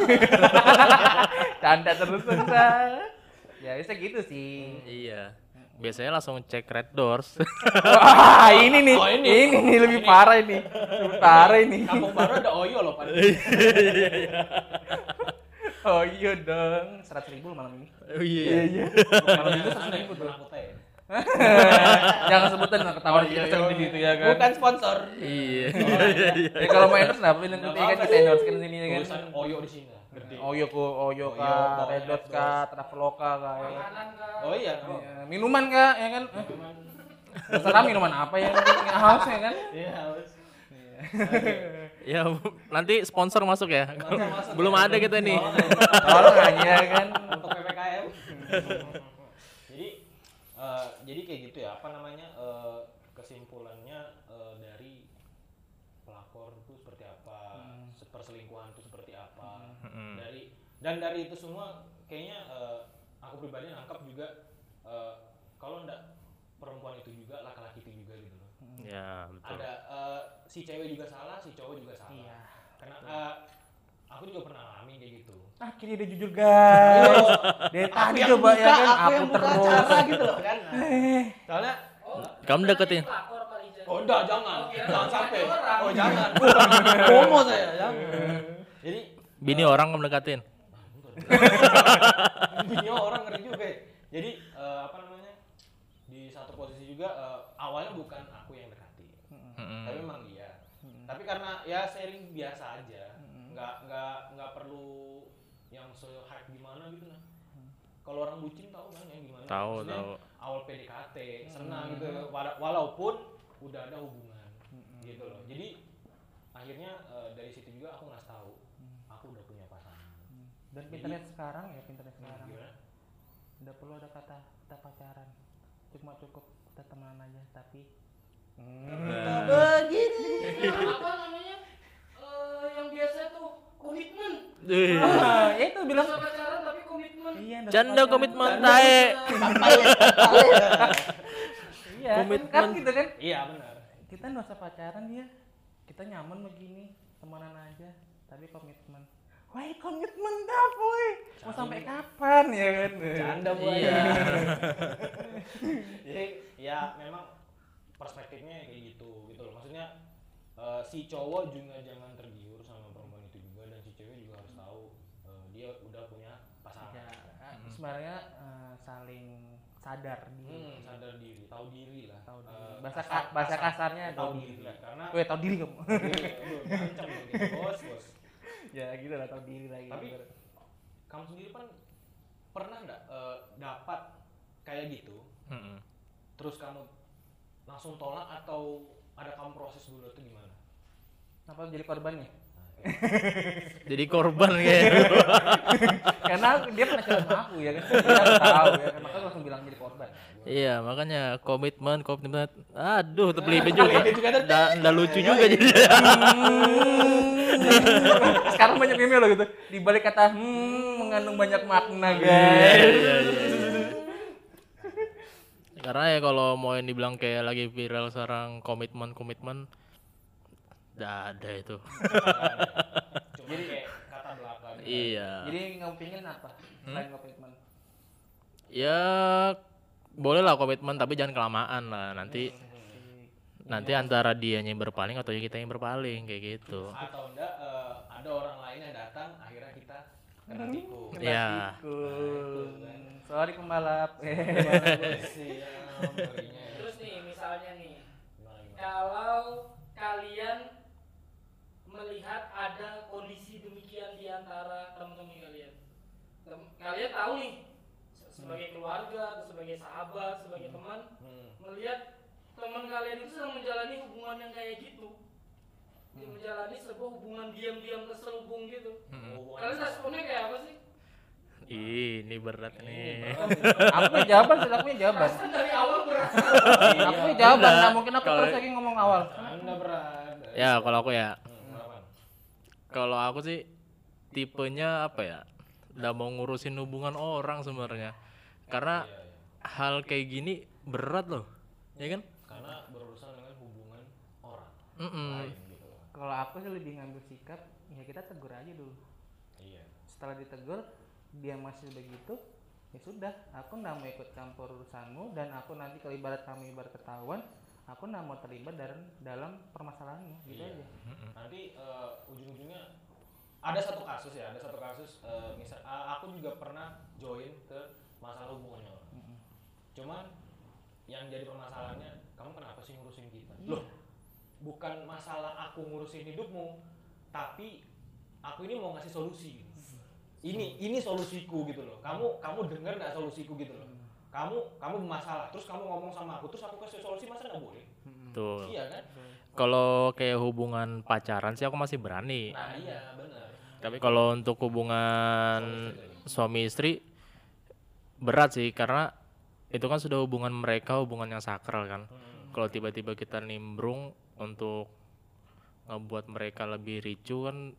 canda terus terusan ya bisa gitu sih Iya. Biasanya langsung cek red doors. wah ini nih Oh, ini. ini. nih lebih parah ini lebih parah ini Kampung baru ada Oyo loh Pak. oh iya dong seratus ribu malam ini oh iya. iya Malam itu itu seratus ribu tuh jangan sebutin lah ketahuan kita sering di situ ya kan Bukan sponsor. Iya. ya kalau mau endorse kenapa ini nanti kan kita endorse kan sini ya kan Tulisan Oyo di sini. Gede. Oyo ko Oyo Oyo, kah, pokoknya Red Dot kah, Traveloka kah ya. Oh iya. Iya, Minuman kah ya kan? Terserah minuman apa ya haus ya kan? Iya, harus. Ya Bu, nanti sponsor masuk ya. masuk Belum ya. ada kita nih. Tolong aja kan. Untuk PPKM. jadi eh, jadi kayak gitu ya, apa namanya? eh, kesimpulannya eh, dari pelakor itu seperti apa, perselingkuhan itu seperti apa. Mm-mm. Dari dan dari itu semua kayaknya eh, aku pribadi nangkap juga eh, kalau ndak perempuan itu juga laki-laki itu juga gitu loh. Ya, betul. Ada eh, si cewek juga salah, si cowok juga salah. Iya. Karena eh, aku juga pernah alami kayak gitu. Akhirnya dia jujur guys. Dari tadi coba ya kan aku aku yang buka terus. acara gitu loh kan. Eh, Soalnya oh Kamu deketin. Oh enggak, jangan. Oh, kira jangan deketin sampai. Oh, jangan. promo saya, jangan. Jadi Bini orang kamu bini orang ngeri juga ya. Jadi eh, apa namanya? Di satu posisi juga eh, awalnya bukan aku yang dekati. Mm-mm. Tapi memang dia. Tapi karena ya sharing biasa aja. Nggak nggak nggak perlu yang se hype gimana gitu nah. Kalau orang bucin tahu kan yang gimana? Tahu, tahu. Awal PDKT, senang gitu. Wala- Walaupun udah ada hubungan gitu loh. Jadi akhirnya eh, dari situ juga aku nggak tahu aku udah punya pasangan. Dan internet sekarang ya internet Nah, sekarang. gimana? Udah perlu ada kata kita pacaran. Cuma cukup kita temenan aja tapi Begini. Nah, apa namanya Eh, yang biasa tuh komitmen Eh, Ah, ya itu bilang bisa pacaran tapi komitmen iya Canda komitmen tae. Iya, Komitmen. kan gitu kan. Iya benar. Kita nggak usah pacaran ya. Kita nyaman begini, temenan aja, tapi komitmen. Wah, komitmen dah, boy. Mau sampai kapan ya kan? Canda bu Iya. Jadi ya memang perspektifnya kayak gitu gitu loh. Maksudnya eh, si cowok juga jangan tergiur sama perempuan itu juga dan si cewek juga harus tahu eh, dia udah punya pasangan. Ya, sebenarnya eh, saling sadar Hmm, diri. sadar diri, tahu diri lah. Tahu diri. Eh, Bahasa kasar- ka- bahasa kasar- kasarnya tahu diri. diri. Karena Weh, tahu diri kamu. bos, bos. Ya gitu lah tahu diri lagi. Tapi kamu sendiri kan pernah nggak eh, dapat kayak gitu, Mm-mm. terus kamu langsung tolak atau ada kamu proses dulu itu gimana? apa jadi korbannya? Jadi korban kayak Karena dia pernah cerita sama aku ya kan. Dia tahu ya kan. Makanya langsung bilang jadi korban. Iya, makanya komitmen, komitmen. Aduh, pelipin juga. Nggak nggak lucu juga jadi. Sekarang banyak meme loh gitu. Di balik kata hmm mengandung banyak makna Iya, guys. iya, iya. Karena ya kalau mau yang dibilang kayak lagi viral sekarang komitmen komitmen, nggak ada itu. Cuma kayak kata belakang. Iya. Jadi kamu pingin apa? Selain komitmen. Ya boleh lah komitmen tapi jangan kelamaan lah. Nanti nanti antara dianya yang berpaling atau kita yang berpaling kayak gitu. Atau enggak eh, ada orang lain yang datang, akhirnya kita kena tikung. Ya. Tikung. Sorry pembalap. Siap, ngerinya. Terus nih misalnya nih, kalau kalian melihat ada kondisi demikian di antara teman-teman kalian, Tem- kalian tahu nih se- sebagai keluarga atau sebagai sahabat, sebagai teman, Hmm. melihat teman kalian itu sedang menjalani hubungan yang kayak gitu, Dia menjalani sebuah hubungan diam-diam terselubung gitu. Hubungan Kalian responnya kayak apa sih? Ih, ini berat nih. aku jawaban, sudah aku punya jawaban. Kan dari awal berat. Aku jawaban. Enggak. Nah, mungkin aku terus lagi ngomong awal. Anda berat. Ya, kalau aku ya, Hmm? Kalau aku sih tipenya apa ya? Udah mau ngurusin hubungan orang sebenarnya. Karena Iya, iya. hal kayak gini berat loh. Ya kan? Karena berurusan dengan hubungan orang Mm-mm. lain gitu. Kalau aku sih lebih ngambil sikap, ya kita tegur aja dulu. Iya. Setelah ditegur, dia masih begitu, ya sudah. Aku nggak mau ikut campur urusanmu dan aku nanti kalau ibarat kami ibarat ketahuan, aku nggak mau terlibat dalam dalam permasalahannya, gitu Iya. aja. Nanti eh, ujung-ujungnya ada satu kasus ya, ada satu kasus eh, misal a- aku juga pernah join ke masalah hubungannya orang. Cuman yang jadi permasalahannya, kamu kenapa sih ngurusin kita? Loh, bukan masalah aku ngurusin hidupmu, tapi aku ini mau ngasih solusi. gitu. Ini ini solusiku gitu loh. Kamu kamu dengar nggak solusiku gitu loh. Kamu kamu bermasalah, terus kamu ngomong sama aku, terus aku kasih solusi masa nggak boleh? Tuh. Iya kan? Kalau kayak hubungan pacaran sih aku masih berani. Nah iya benar. Tapi kalau untuk hubungan suami istri berat sih karena itu kan sudah hubungan mereka hubungan yang sakral kan. Kalau tiba-tiba kita nimbrung untuk ngebuat mereka lebih ricu kan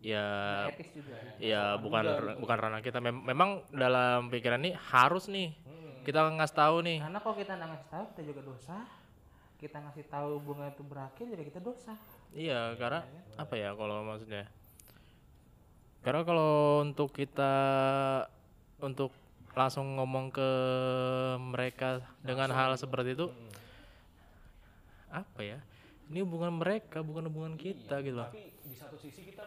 ya Etis juga. ya bukan bukan ranah kita. Mem- memang dalam pikiran ini harus nih kita ngasih tahu nih. Karena kalau kita nggak ngasih tahu, kita juga dosa. Kita ngasih tahu hubungan itu berakhir, juga kita dosa. Iya, karena apa ya kalau maksudnya? Karena kalau untuk kita untuk langsung ngomong ke mereka dengan hal seperti itu apa ya? Ini hubungan mereka, bukan hubungan kita gitu loh. Tapi di satu sisi kita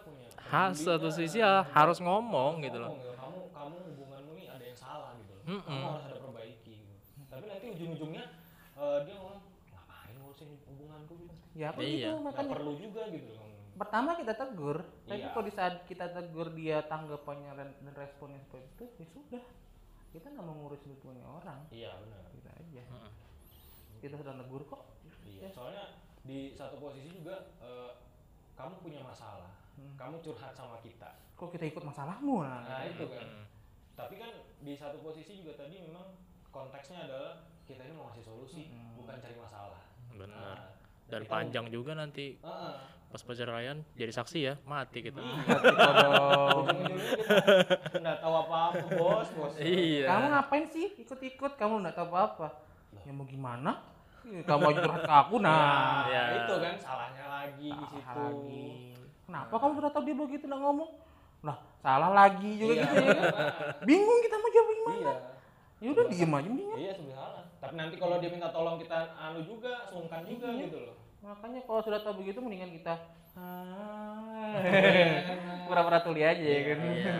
Has satu sisi ya harus ngomong gitu loh. ya, kamu kamu hubunganmu nih ada yang salah gitu loh. Kamu harus ada perbaiki gitu. Tapi nanti ujung-ujungnya eh, dia ngomong ngapain ngurusin hubunganku gitu. Ya apa Iya. gitu makanya. perlu juga gitu loh. Pertama kita tegur, tapi Iya. kalau di saat kita tegur dia tanggapannya dan responnya seperti itu, ya sudah. Kita nggak mau ngurus hubungannya orang, Iya benar. kita aja. Kita sudah tegur kok. Iya. Soalnya di satu posisi juga eh, kamu punya masalah. Kamu curhat sama kita. Kok kita ikut masalahmu nah? Nah itu kan. Tapi kan di satu posisi juga tadi memang konteksnya adalah kita ini mau ngasih solusi, bukan cari masalah. Benar. Nah, Dan panjang juga nanti kamu- Heeh. pas perceraian jadi saksi ya, mati kita nggak tahu apa-apa bos bos. Iya. Kamu ngapain sih ikut-ikut? Kamu nggak tahu apa-apa. Ya mau gimana? Kamu aja curhat ke aku nah. Ya. itu kan salahnya lagi di situ. Lagi. Kenapa kamu sudah tahu dia begitu nggak ngomong? Nah, salah lagi juga Iya. gitu ya kan? Bingung kita mau jawab gimana? Iya. Ya udah diem aja mendingan. Iya sebenarnya. Tapi nanti kalau dia minta tolong kita anu juga, sungkan juga Iya. gitu loh. Makanya kalau sudah tahu begitu mendingan kita "Ah." pura-pura tuli aja ya kan. Iya.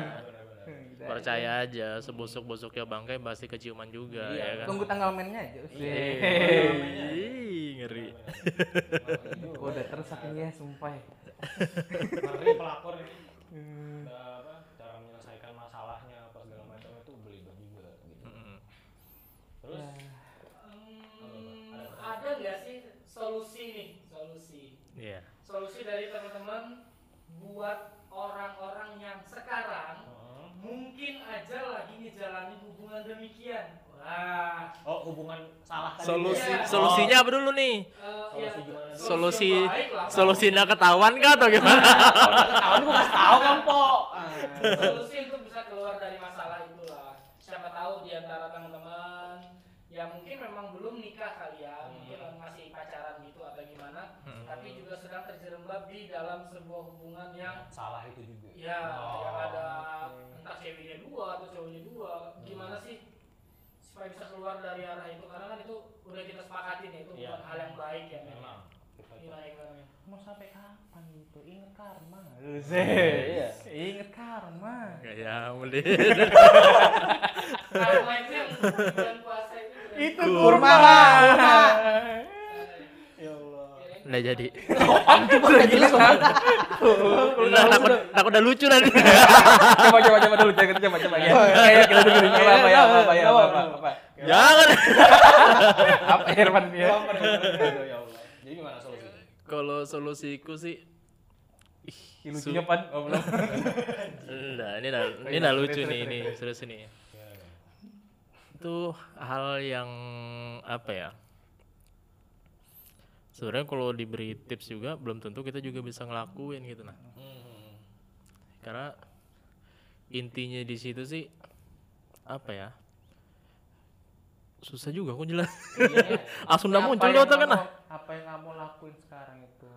Gitu percaya aja sebusuk-busuknya bangkai pasti keciuman juga Iya, ya kan Tunggu tanggal mainnya aja. Ih, ngeri Gua udah terus akhirnya sumpah. ya. Ngeri pelakor ini. Udah apa? Cara menyelesaikan masalahnya apa segala macam itu belibet juga gitu. Terus Hmm, ada nggak sih solusi nih solusi iya solusi dari teman-teman buat orang-orang yang sekarang Heeh. mungkin aja lagi ngejalanin hubungan demikian wah Oh, hubungan salah tadi. solusi Iya. solusinya apa dulu nih eh, Solusi ya, gimana solusi lah. solusinya ketahuan kah atau gimana Tahun gua kasih tahu kan, Po. solusi untuk bisa keluar dari masalah itulah siapa tahu di antara teman-teman yang mungkin memang belum nikah kali ya mungkin masih pacaran gitu atau gimana Hmm. tapi juga sedang terjerembab di dalam sebuah hubungan yang Salah itu juga. ya Oh, yang ada entah ceweknya dua atau cowoknya dua gimana sih supaya bisa keluar dari arah itu karena kan itu udah kita sepakatin ya itu Iya. bukan hal yang baik ya Memang. Gimana men Mau sampai kapan gitu? Ingat karma. Iya. Ingat karma. ya mending karma itu yang bulan puasa itu Itu Kurma. kurma lah. Udah jadi Udah gila kan? udah takut takut udah lucu nanti Coba coba coba dulu coba coba coba ya. Kayak kita dengerin apa apa ya apa apa ya apa apa. jangan Apa Herman ya? Allah. Jadi gimana solusinya? kalau solusiku sih Ih, Lucunya pan. Oh belum. Enggak, ini nah, ini nah lucu nih ini serius ini. Itu hal yang apa ya? Sebenarnya kalau diberi tips juga belum tentu kita juga bisa ngelakuin gitu nah. Hmm. Karena intinya di situ sih apa ya? Susah juga kok jelas. Langsung udah Apa muncul di otak kan nah. Apa yang kamu lakuin sekarang itu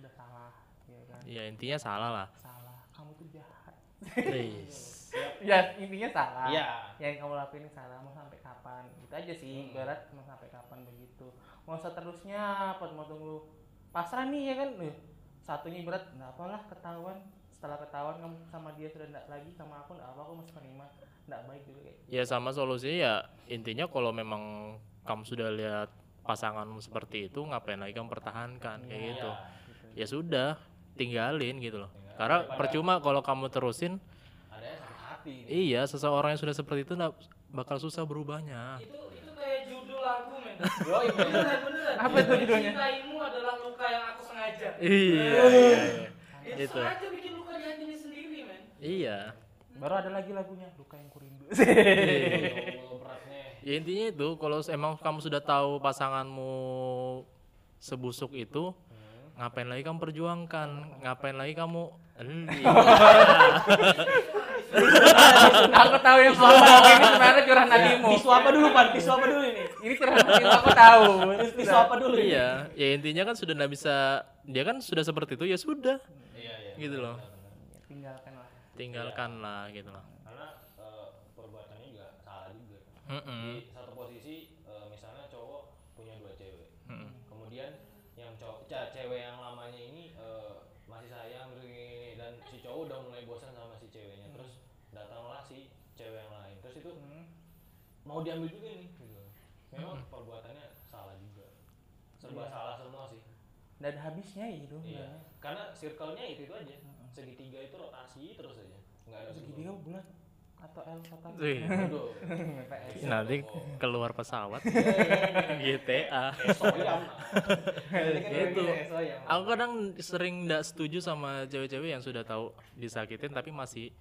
udah salah, ya kan? Ya intinya salah lah. Salah. Kamu tuh jahat. Yes. Ya intinya salah. Iya. Yang kamu lakuin ini salah. Mau sampai kapan? Gitu aja sih. Hmm. Berat mau sampai kapan begitu. Mau seterusnya apa? Mau tunggu pasrah nih ya kan? Nih, satunya berat. Nggak apalah ketahuan. Setelah ketahuan kamu sama dia sudah enggak lagi sama aku enggak apa aku masih menerima. Enggak baik juga kayak. Ya sama solusinya ya intinya kalau memang kamu sudah lihat pasanganmu seperti itu ngapain lagi kamu pertahankan kayak Iya. gitu. Ya sudah, tinggalin gitu loh. Karena percuma kalau kamu terusin, hati. gitu. iya seseorang yang sudah seperti itu bakal susah berubahnya. itu beneran beneran Apa itu judulnya? Mencintaimu adalah luka yang aku sengaja Iya, iya, iya. itu Itu. sengaja bikin luka di hati ini sendiri men Iya. Baru ada lagi lagunya Luka yang kurindu. Ya Allah, beratnya. Ya intinya itu kalau emang kamu sudah tahu pasanganmu sebusuk itu, ngapain lagi kamu perjuangkan? Ngapain lagi kamu Iya. aku tahu yang ngomong ini sebenarnya curahan hatimu. Tisu apa dulu, Pan? Tisu apa dulu ini? Ini aku tahu. Tisu apa dulu? Iya, ya intinya kan sudah nggak bisa, dia kan sudah seperti itu ya sudah, Iya, iya. gitu loh. Tinggalkan lah. Tinggalkanlah gitu loh. Karena eh, perbuatannya juga salah juga. Mm-mm. Di satu posisi eh, misalnya cowok punya dua cewek. Mm-mm. Kemudian yang cowok cewek yang lamanya ini eh, masih sayang terus gini dan si cowok udah mulai bosan sama si ceweknya. Terus datanglah si cewek yang lain. Terus itu mau diambil juga nih gitu. Memang perbuatannya salah juga. Serba Iya. salah semua sih. Nggak ada habisnya ya itu. Iya. Karena circle-nya itu itu aja. Segitiga itu rotasi terus aja. Enggak ada Segitiga bulat atau L. PS. nanti keluar pesawat GTA. Soyam. Itu. Aku kadang sering nggak setuju sama cewek-cewek yang sudah tahu disakitin tapi masih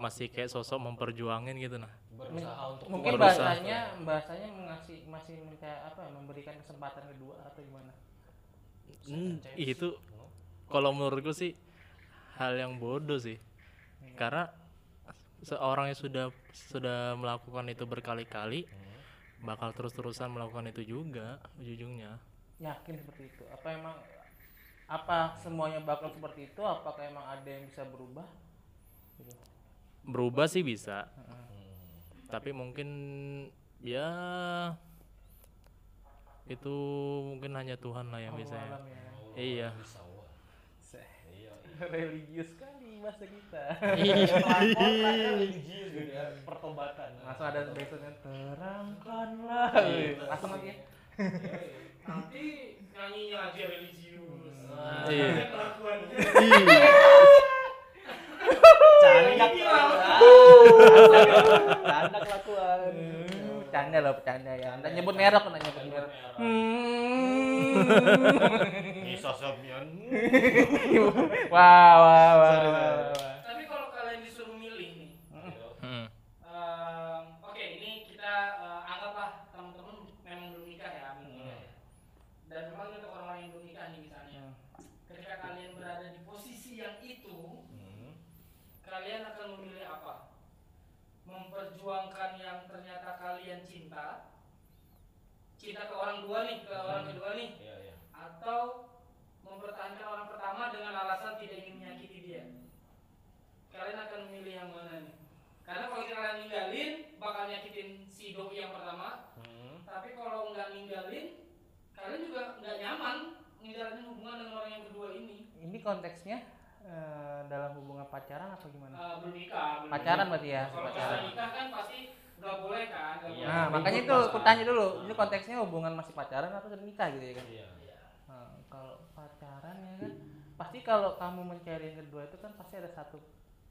masih kayak sosok memperjuangin gitu nah. berusaha untuk Mungkin Berusaha. bahasanya bahasanya mengasih masih minta apa ya, memberikan kesempatan kedua atau gimana? Hmm, itu kalau menurutku sih hal yang bodoh sih. Karena seorang yang sudah sudah melakukan itu berkali-kali bakal terus-terusan melakukan itu juga ujung-ujungnya. Yakin seperti itu? Apa emang apa semuanya bakal seperti itu? Apakah emang ada yang bisa berubah? Gitu. Berubah sih bisa. Tapi mungkin ya itu mungkin hanya Tuhan lah yang bisa. Alam ya. Iya. Religius sekali. bahasa kita. Religius gitu ya, pertobatan. Langsung ada backsoundnya terangkanlah. Iya. Langsung lagi. Nanti nyanyinya aja religius. Iya. Canda kelakuan. Canda kelakuan. Canda loh, bercanda ya. Anda nyebut merek, anda nyebut merek. Nisa Sabian. Wah, wah, wah, Sorry, wah, sorry. wah. Tapi kalau kalian disuruh milih nih, Hmm. Ehm, Oke, ini kita eh, anggaplah teman-teman memang belum nikah ya, belum nikah ya. Dan memang untuk orang yang belum nikah nih misalnya, ketika kalian berada di posisi yang itu, Hmm. kalian akan memilih apa? Memperjuangkan yang ternyata kalian cinta, cinta ke orang dua nih, ke orang kedua nih, Iya, iya. atau mempertahankan orang pertama dengan alasan tidak ingin menyakiti dia. Kalian akan memilih yang mana nih? Karena kalau kalian ninggalin, bakal nyakitin si doi yang pertama. Hmm. Tapi kalau nggak ninggalin, kalian juga nggak nyaman ngejalanin hubungan dengan orang yang kedua ini. Ini konteksnya eh, dalam hubungan pacaran apa gimana? Eh, belum nikah. belum Pacaran berarti ya, Kalau pacaran. nikah kan pasti nggak boleh kan? nggak Iya. boleh. Nah, makanya itu aku tanya dulu. Ini konteksnya hubungan masih pacaran atau sudah nikah gitu ya kan? Iya. Nah, kalau pacaran ya kan, pasti kalau kamu mencari yang kedua itu kan pasti ada satu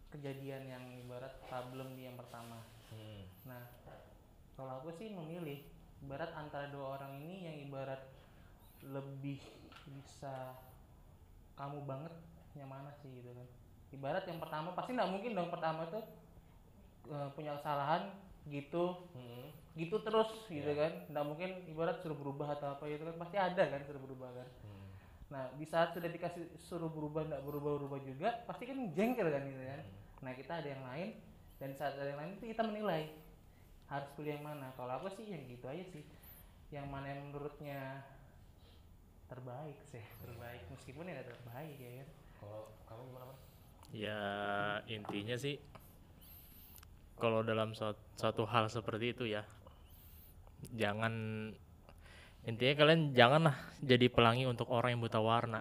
kejadian yang ibarat problem di yang pertama. Hmm. Nah, kalau aku sih memilih ibarat antara dua orang ini yang ibarat lebih bisa kamu banget yang mana sih gitu kan. Ibarat yang pertama pasti nggak mungkin dong pertama tuh eh, punya kesalahan gitu. Hmm. gitu terus gitu kan. Nggak mungkin ibarat suruh berubah atau apa gitu kan. Pasti ada kan suruh berubah kan. Hmm. nah di saat sudah dikasih suruh berubah nggak berubah berubah juga pasti kan jengkel kan gitu kan. Nah kita ada yang lain dan saat ada yang lain itu kita menilai harus pilih yang mana. Kalau aku sih yang gitu aja sih. Yang mana yang menurutnya terbaik sih. Terbaik. Meskipun ya terbaik ya kan Kalau kamu gimana, Pak? Ya intinya sih kalau dalam suat- suatu hal seperti itu ya jangan intinya kalian janganlah jadi pelangi untuk orang yang buta warna.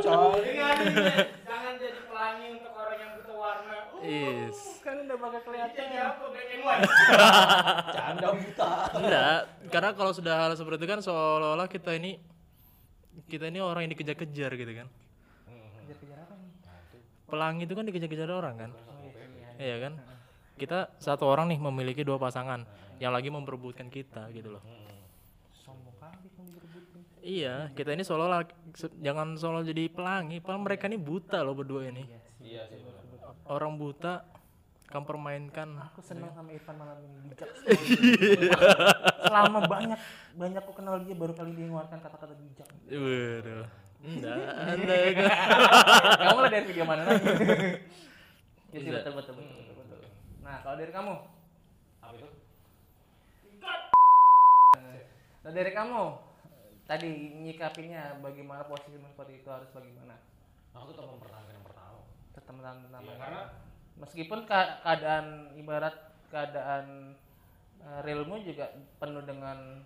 Jangan, jangan jadi pelangi untuk orang yang buta warna. Is. kan udah bakal kelihatan white? Canda buta. Enggak, karena kalau sudah hal seperti itu kan seolah-olah kita ini kita ini orang yang dikejar-kejar gitu kan. kejar-kejar apa nih Pelangi itu kan dikejar-kejar orang kan. oh iya iya Iya kan? Kita satu orang nih memiliki dua pasangan yang lagi memperebutkan kita gitu loh. sombong kali Iya, kita ini seolah-olah se- jangan seolah jadi pelangi, padahal mereka ini buta loh berdua ini. Iya sih benar. Orang buta kamu permainkan. Aku senang sama Irfan malam ini bijak. Selama banyak banyak aku kenal dia baru kali dia mengeluarkan kata-kata bijak. Waduh. Enggak, anda kamu lah dari video mana lagi? ya sih betul betul betul betul. betul. Nah kalau dari kamu, Apa itu? nah dari kamu tadi nyikapinya bagaimana posisi seperti itu harus bagaimana? Aku tetap mempertahankan yang pertama. Tetap tentang Iya, karena meskipun keadaan ibarat keadaan uh, realmu juga penuh dengan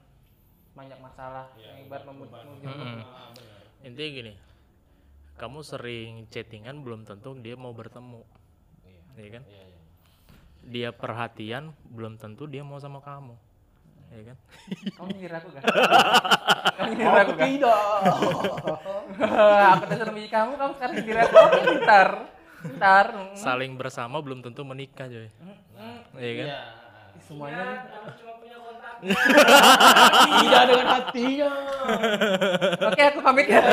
banyak masalah Iya, yang ibarat beban. Mm-mm. Ah. Intinya gini. Kamu sering chattingan belum tentu dia mau bertemu. Iya. Iya kan? Iya, iya. Dia perhatian belum tentu dia mau sama kamu. Iya kan? Kamu nyindir aku gak? kamu nyindir aku gak? Tidak. aku milih kamu, kamu sekarang nyindir aku. Oke, bentar. Saling bersama belum tentu menikah, coy. Hmm. Iya kan? Iya. Semuanya kamu cuma punya kontak. Tidak dengan hatinya. Oke, aku pamit ya.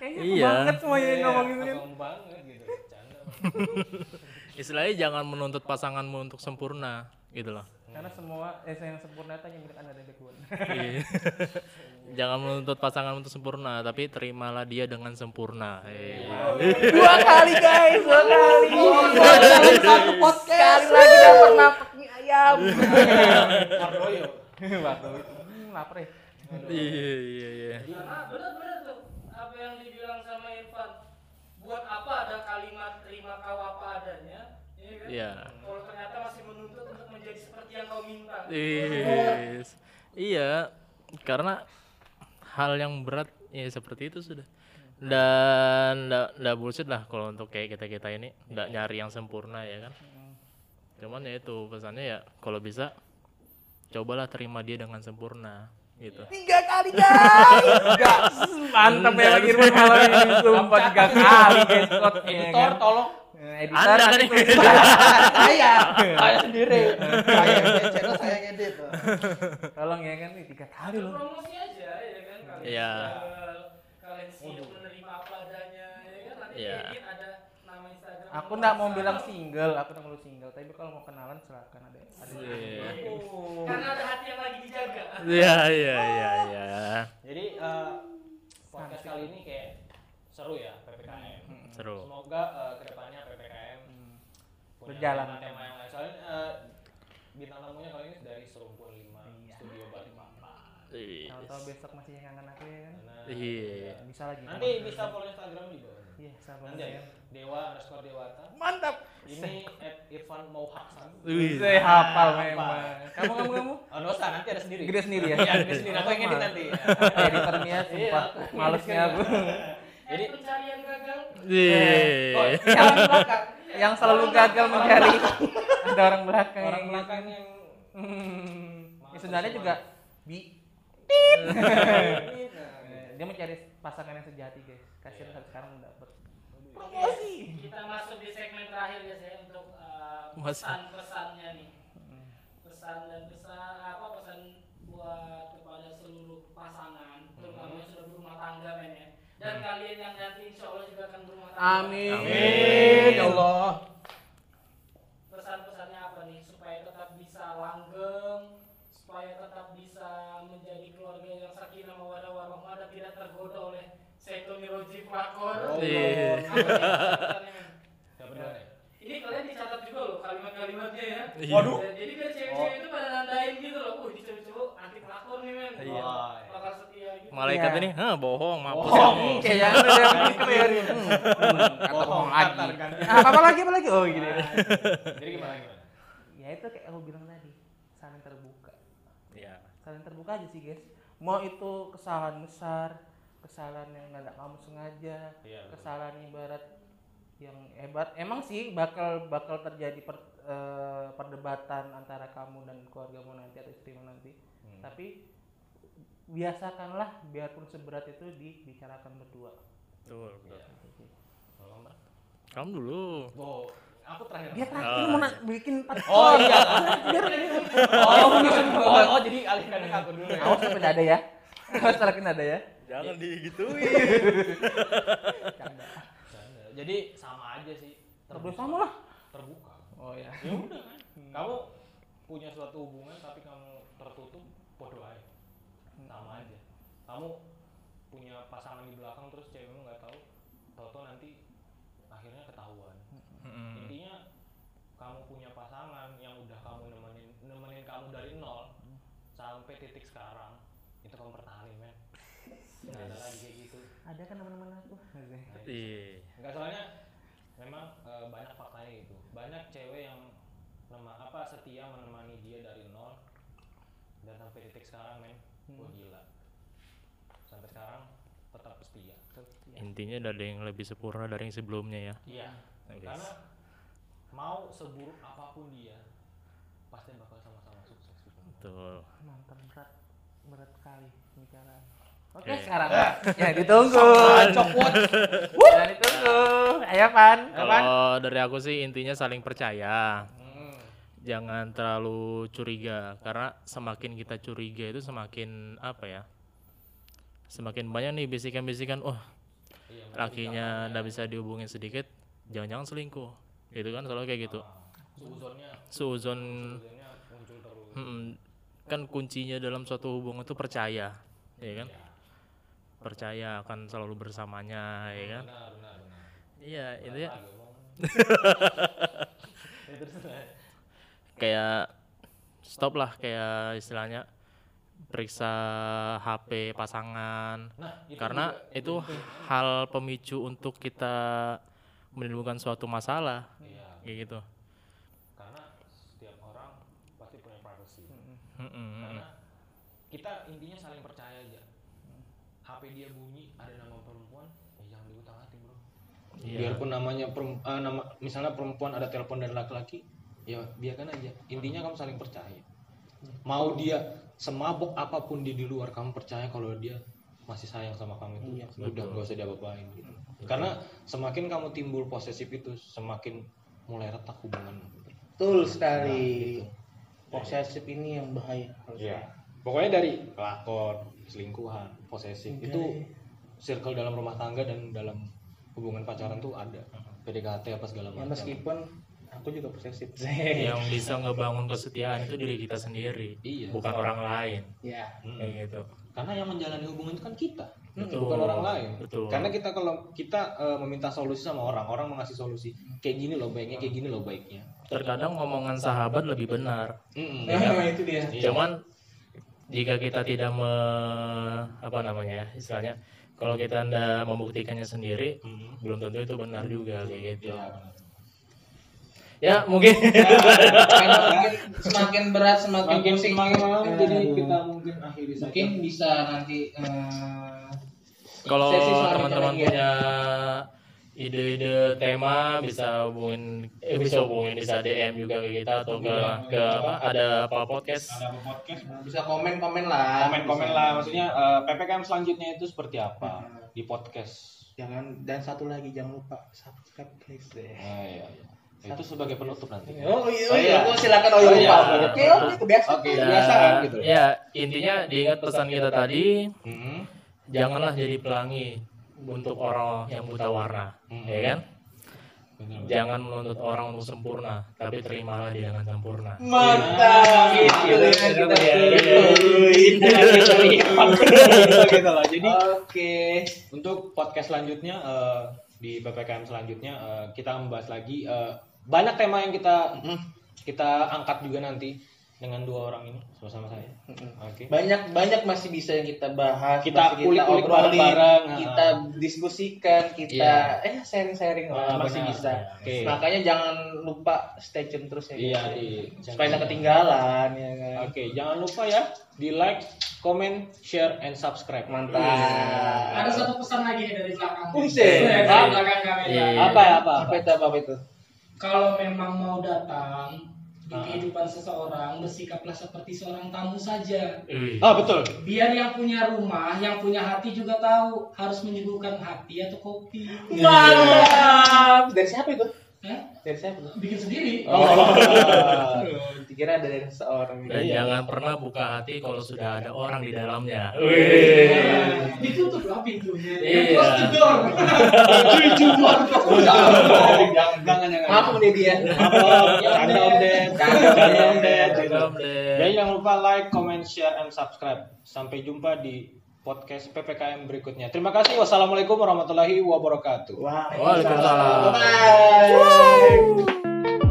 Kayaknya Iya. banget semuanya Iya, ngomongin ini. kosong banget gitu. Canda. Istilahnya jangan menuntut pasanganmu untuk sempurna, gitu loh. Karena semua eh, yang sempurna itu hanya milik anda dan Tuhan. Iya. jangan menuntut pasangan untuk sempurna, tapi terimalah dia dengan sempurna. Iya. dua kali guys, dua kali. Satu podcast. Sekali lagi dapat napak mie ayam. Waktu itu hmm, lapar ya. Iya, iya, iya. Karena benar-benar tuh apa yang dibilang sama Irfan. Buat apa ada kalimat terima kau apa adanya? Iya kan? Iya. Kalau ternyata masih menuntut untuk menjadi seperti yang kau minta. Yes. Iya, karena hal yang berat ya seperti itu sudah dan nggak bullshit lah kalau untuk kayak kita kita ini nggak nyari yang sempurna ya kan cuman ya itu pesannya ya kalau bisa cobalah terima dia dengan sempurna gitu. Tiga kali guys. Mantap ya lagi Irfan malam ini. Sumpah tiga kali guys. Ya editor kan? tolong. Eh, Editor Anda kan saya saya. Sendiri. Saya channel saya ngedit. Tolong ya kan? Nih tiga kali loh. promosi aja ya kan? Kalian Iya. kalian siap menerima apa adanya ya kan? Nanti Iya. edit ada Instagram Aku nggak mau bilang single, aku nggak mau single. Tapi kalau mau kenalan silakan ada. ada. Iya. karena ada hati yang lagi dijaga iya iya iya iya jadi eh, podcast kali ini kayak seru ya ppkm seru semoga eh, ke depannya ppkm punya Berjalan. tema yang lain soalnya eh, bintang tamunya kali ini dari serumpun lima Iya. studio balikpapan Iya. Tahu-tahu besok masih ngangen aku ya kan. Nah, iya Bisa lagi. nanti bisa follow instagram di bawah Iya, sama nanti ya dewa underscore dewata Mantap. ini at Irfan Mauhaksan Wih. Saya hafal Hafal. memang. Kamu kamu kamu? oh nggak usah nanti ada sendiri Gede sendiri ya? iya gede sendiri aku yang edit nanti Editornya sumpah malesnya aku. Jadi- pencarian gagal oh, Iya. Yang belakang, yang selalu gagal mencari ada orang belakang. orang yang belakang gitu. yang Hmm. Ya, sebenarnya juga bi dia mencari pasangan yang sejati guys. Kasihan sampai sekarang belum dapet. Promosi. kita masuk di segmen terakhir ya saya untuk uh, Mas- pesan-pesannya nih pesan dan pesan apa pesan buat kepada seluruh pasangan terutama yang sudah berumah tangga men ya dan kalian yang nanti insya Allah juga akan berumah tangga Amin. Amin. Ya Allah. pesan-pesannya apa nih supaya tetap bisa langgeng supaya tetap bisa menjadi keluarga yang sakinah mawadah warahmah dan tidak tergoda oleh Seto Miroji Prakor Iya. Dua ya? Ini kalian dicatat juga loh kalimat-kalimatnya ya. Iya. Waduh. Jadi kan cewek-cewek itu pada nandain gitu loh. Uh, ini cowok-cowok anti pelakor nih men. Iya. Oh, iya. Setia gitu. malaikat Iya. ini hah bohong mampus Bohong. kamu Kayak yang ada yang clear. Hmm. Kata bohong lagi. Ah, apa lagi apa lagi? Oh gini. Jadi gimana gimana? Ya itu kayak aku bilang tadi, saling terbuka. Iya. Saling terbuka aja sih guys. Mau itu kesalahan besar, kesalahan yang nggak kamu sengaja, betul. kesalahan ibarat yang hebat. Emang sih bakal bakal terjadi per- eh, perdebatan antara kamu dan keluargamu nanti atau istrimu nanti. Hmm. Tapi biasakanlah biarpun seberat itu dibicarakan berdua. betul betul Iya. Tolong, Mbak. kamu dulu Oh, aku terakhir. Dia terakhir Ah. mau na- bikin empat Oh iya. biar Oh, oh, oh, jadi alihkan ke aku dulu ya. awas sampai ada ya. Awas salakin ada ya. jangan digituin Canda. Jadi sama aja sih. Terus sama lah. Terbuka. Oh ya. Ya udah kan. Kamu punya suatu hubungan tapi kamu tertutup, bodoh aja. Sama aja. Kamu punya pasangan di belakang terus cewekmu nggak tahu, tahu-tahu nanti akhirnya ketahuan. Mm-mm. Intinya kamu punya pasangan yang udah kamu nemenin nemenin kamu dari nol sampai titik sekarang itu kamu pertahanin men. Nggak ada lagi kayak gitu. Ada kan teman-teman aku. Nah, iya Enggak soalnya memang eh, banyak faktanya gitu. Banyak cewek yang nema, apa setia menemani dia dari nol dan sampai titik sekarang men. Wah gila. Sampai sekarang tetap setia. intinya udah ada yang lebih sempurna dari yang sebelumnya ya Iya. Guys. Karena mau seburuk apa pun dia pasti bakal sama-sama sukses betul Mantap berat berat sekali pembicaraan. Oke, Oke. sekarang ya ditunggu. Cokot. Ya ditunggu. Ayo Pan. Kalau dari aku sih intinya saling percaya Hmm. jangan terlalu curiga karena semakin kita curiga itu semakin apa ya semakin banyak nih bisikan-bisikan oh Iya, lakinya nggak bisa dihubungin sedikit jangan-jangan selingkuh. Gitu kan selalu kayak gitu. Suzon suzonnya muncul terus. mm, kan kuncinya dalam suatu hubungan itu percaya ya kan? Percaya akan selalu bersamanya ya kan? Iya ngomong. Ya, kayak stop lah kayak istilahnya periksa HP pasangan. Nah, itu karena juga- itu hal pemicu untuk kita menimbulkan suatu masalah. Iya, kayak gitu. Karena setiap orang pasti punya privacy. Mm-mm. Karena kita intinya saling percaya aja. HP dia bunyi ada nama perempuan ya jangan diutang hati bro. Iya. biarpun namanya perem- eh, nama misalnya perempuan ada telepon dari laki-laki ya biarkan aja. Intinya kamu saling percaya. Mau dia semabuk apa pun di di luar kamu percaya kalau dia masih sayang sama kamu itu. Udah gak usah diapa-apain gitu karena semakin kamu timbul posesif itu semakin mulai retak hubungan Betul sekali. gitu. Posesif ini yang bahaya. Iya. Pokoknya dari pelakor, selingkuhan, posesif itu circle dalam rumah tangga dan dalam hubungan pacaran tuh ada. PDKT apa segala Ya, macam. meskipun aku juga posesif. yang bisa ngebangun kesetiaan itu diri kita sendiri Iya. bukan orang lain ya. Mm. kayak gitu Karena yang menjalani hubungan itu kan kita, Betul. bukan orang lain. Betul. Karena kita kalau kita eh, meminta solusi sama orang, orang mengasih solusi. Kayak gini loh baiknya, kayak gini loh baiknya. terkadang ngomongan sahabat lebih benar Mm-mm. Nah, itu dia. Iya. cuman jika kita tidak me, apa namanya ya, istilahnya kalau kita tidak membuktikannya sendiri Mm. belum tentu itu benar juga kayak gitu Ya, benar. ya mungkin Karena mungkin semakin berat semakin Makin pusing. semakin malam jadi kita mungkin akhiri saja. mungkin bisa nanti eh, kalau teman-teman ya. punya ide-ide tema bisa hubungin eh, bisa hubungin bisa DM juga ke kita atau ke ke apa ada apa podcast ada apa podcast bisa komen-komen lah. komen-komen lah maksudnya eh, ppkm selanjutnya itu seperti apa di podcast Jangan dan satu lagi jangan lupa subscribe guys deh. Ah, iya, iya. itu sebagai penutup nanti Oh iya, Oh, oh, iya. iya. Oh, silakan oh, Oh, iya. iya. Oke, oke, kebiasaan. Oke, Ya, kebiasaan gitu. ya intinya diingat pesan kita tadi Mhm. Janganlah jadi pelangi untuk orang yang buta warna Hmm. ya kan Benar. jangan menuntut orang untuk sempurna tapi terimalah dia dengan sempurna Mantap. Gitu, Gitu. Jadi Oke. untuk podcast selanjutnya eh, di ppkm selanjutnya eh, kita membahas lagi eh, banyak tema yang kita kita angkat juga nanti dengan dua orang ini bersama saya. Oke. Banyak banyak masih bisa yang kita bahas, Kita masih kulik-kulik obrolin, bareng-bareng, kita diskusikan, kita eh sharing-sharing Ah, lah, masih benar. bisa. Oke. Makanya jangan lupa stay tune terus ya. Iya guys. di Supaya nggak ketinggalan ya kan. Oke, jangan lupa ya di like, comment, share, and subscribe. Mantap. Ada satu pesan lagi dari belakang. Dari Apa? belakang kamera. Iya. Apa ya apa? Apa itu apa itu? Kalau memang mau datang di Ah. kehidupan seseorang, bersikaplah seperti seorang tamu saja. Wih. Ah betul. Biar yang punya rumah, yang punya hati juga tahu harus menyuguhkan hati atau kopi. Mantap. Dari siapa itu? Hah? Dari siapa? Bikin sendiri. Oh. Dikira ada dari seorang. dan jangan pernah buka hati kalau sudah ada orang di dalamnya Nah, Ditutup lah pintunya. Iya. Close the door. jangan jangan jangan. Maaf nih dia. Canda Om Ded. Canda Om Ded. Jadi jangan lupa like, comment, share, and subscribe. Sampai jumpa di podcast PPKM berikutnya. Terima kasih. Wassalamualaikum warahmatullahi wabarakatuh. Waalaikumsalam. Bye. Bye.